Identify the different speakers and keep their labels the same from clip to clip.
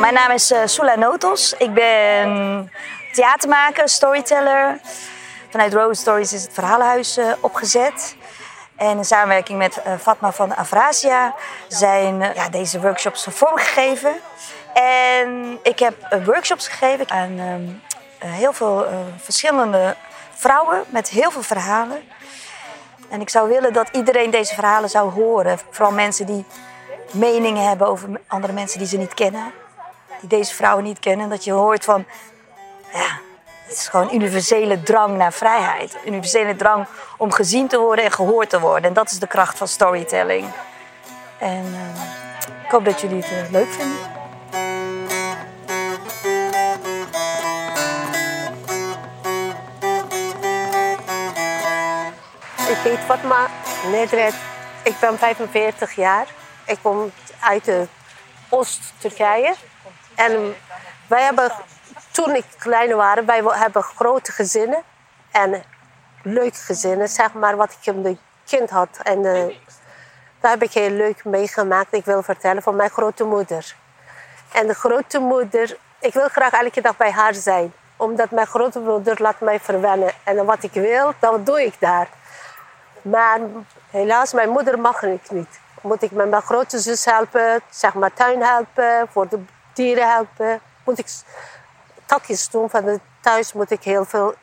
Speaker 1: Mijn naam is uh, Sula Notos. Ik ben theatermaker, storyteller. Vanuit Rose Stories is het verhalenhuis uh, opgezet. En in samenwerking met uh, Fatma van Avrasia zijn ja, deze workshops vormgegeven. En ik heb workshops gegeven aan ehm, heel veel verschillende vrouwen met heel veel verhalen. En ik zou willen dat iedereen deze verhalen zou horen. Vooral mensen die meningen hebben over andere mensen die ze niet kennen. Die deze vrouwen niet kennen. Dat je hoort van, ja, het is gewoon universele drang naar vrijheid. Universele drang om gezien te worden en gehoord te worden. En dat is de kracht van storytelling. En uh, ik hoop dat jullie het uh, leuk vinden.
Speaker 2: Ik heet Fatma Nedret. Ik ben 45 jaar. Ik kom uit Oost-Turkije. En wij hebben, toen ik klein was, wij hebben grote gezinnen. En leuke gezinnen, zeg maar, wat ik een kind had. En uh, daar heb ik heel leuk meegemaakt. Ik wil vertellen van mijn grote moeder. En de grote moeder, ik wil graag elke dag bij haar zijn. Omdat mijn grote moeder laat mij verwennen. En wat ik wil, dan doe ik daar. Maar helaas, mijn moeder mag ik niet. Moet ik met mijn grote zus helpen, zeg maar tuin helpen, voor de dieren helpen. Moet ik takjes doen van thuis, moet ik heel veel.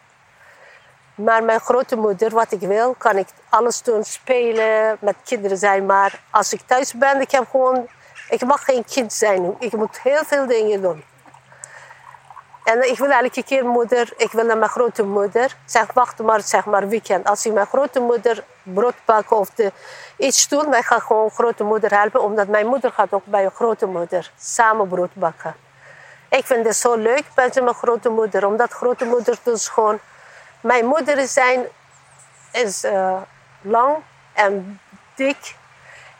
Speaker 2: Maar mijn grote moeder, wat ik wil, kan ik alles doen, spelen, met kinderen zijn. Maar als ik thuis ben, ik heb gewoon, ik mag geen kind zijn. Ik moet heel veel dingen doen. En ik wil elke keer moeder, ik wil naar mijn grote moeder. Zeg, wacht maar, zeg maar weekend. Als ik mijn grote moeder brood bakken of de, iets doen, wij gaan gewoon grote moeder helpen. Omdat mijn moeder gaat ook bij een grote moeder samen brood bakken. Ik vind het zo leuk bij mijn grote moeder. Omdat grote moeder dus gewoon... Mijn moeder zijn, is uh, lang en dik.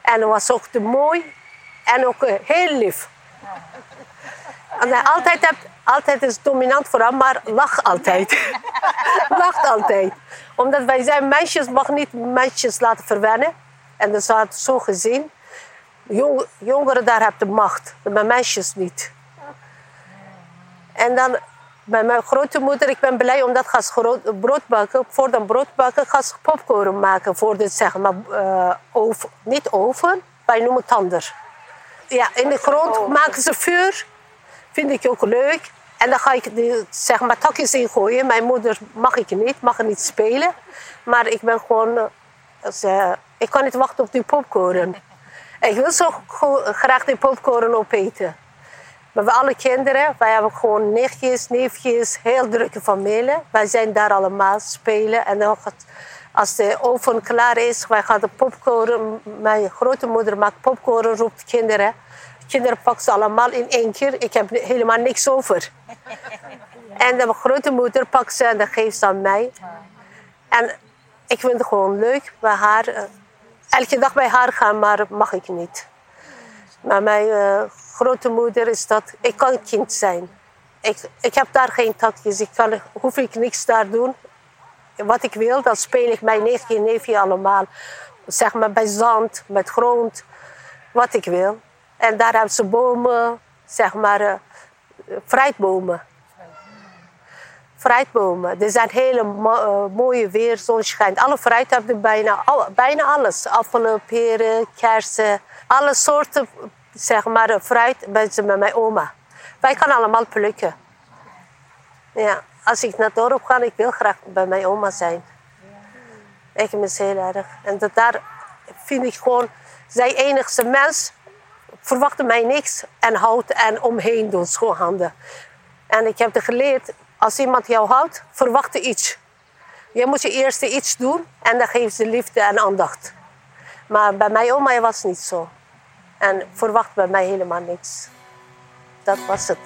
Speaker 2: En was ook te mooi. En ook uh, heel lief. En hij altijd, hebt, altijd is dominant voor hem, maar lach altijd. Lacht altijd. Omdat wij zijn meisjes, mag niet meisjes laten verwennen. En dat staat zo gezien. Jong, jongeren daar hebben de macht, maar meisjes niet. En dan bij mijn grote moeder, ik ben blij omdat ze brood bakken. Voor dan brood bakken ze popcorn maken voor de zeg maar, uh, oven. Niet oven, wij noemen het tander. Ja, in de grond oh. maken ze vuur vind ik ook leuk. En dan ga ik die, zeg maar takjes ingooien. Mijn moeder mag ik niet, mag er niet spelen. Maar ik ben gewoon... Uh, ik kan niet wachten op die popcorn. ik wil zo graag die popcorn opeten. Maar we alle kinderen, wij hebben gewoon nichtjes, neefjes, heel drukke familie. Wij zijn daar allemaal spelen. En dan als de oven klaar is, wij gaan de popcorn... Mijn grote moeder maakt popcorn, roept kinderen kinderen pakken ze allemaal in één keer. Ik heb helemaal niks over. En de grote moeder pakt ze en dat geeft ze aan mij. En ik vind het gewoon leuk bij haar. Eh, elke dag bij haar gaan, maar mag ik niet. Maar mijn uh, grote moeder is dat... Ik kan kind zijn. Ik, ik heb daar geen takjes. Ik kan, hoef ik niks daar doen. Wat ik wil, dan speel ik mijn neefje en neefje allemaal. Zeg maar bij zand, met grond. Wat ik wil. En daar hebben ze bomen, zeg maar, uh, fruitbomen. Fruitbomen. Er zijn hele uh, mooie weer, zon schijnt. Alle fruit hebben bijna, bijna alles. Appelen, peren, kersen. Alle soorten, zeg maar, fruit ben ze met mijn oma. Wij gaan allemaal plukken. Ja, als ik naar dorp ga, ik wil graag bij mijn oma zijn. Ik mis heel erg. En dat daar vind ik gewoon, zij enigste mens verwachten mij niks en houdt en omheen doen, schoonhanden. En ik heb er geleerd, als iemand jou houdt, verwacht iets. Je moet je eerst iets doen en dan geeft ze liefde en aandacht. Maar bij mijn oma was het niet zo. En verwacht bij mij helemaal niks. Dat was het.